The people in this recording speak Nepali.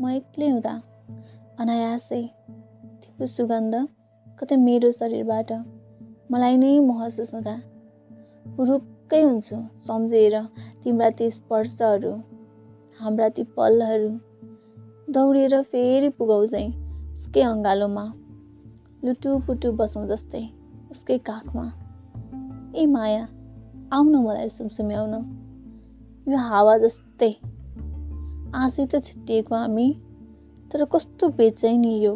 म एक्लै हुँदा अनायासै तिम्रो सुगन्ध कतै मेरो शरीरबाट मलाई नै महसुस हुँदा रुखकै हुन्छु सम्झेर तिम्रा ती स्पर्शहरू हाम्रा ती पलहरू दौडेर फेरि पुगौँ चाहिँ उसकै अँगालोमा लुटुपुटु बसौँ जस्तै उसकै काखमा। ए माया आउन मलाई सुमसुम्याउन। यो हावा जस्तै आँसै त छुट्टिएको हामी तर कस्तो बेचैनी यो।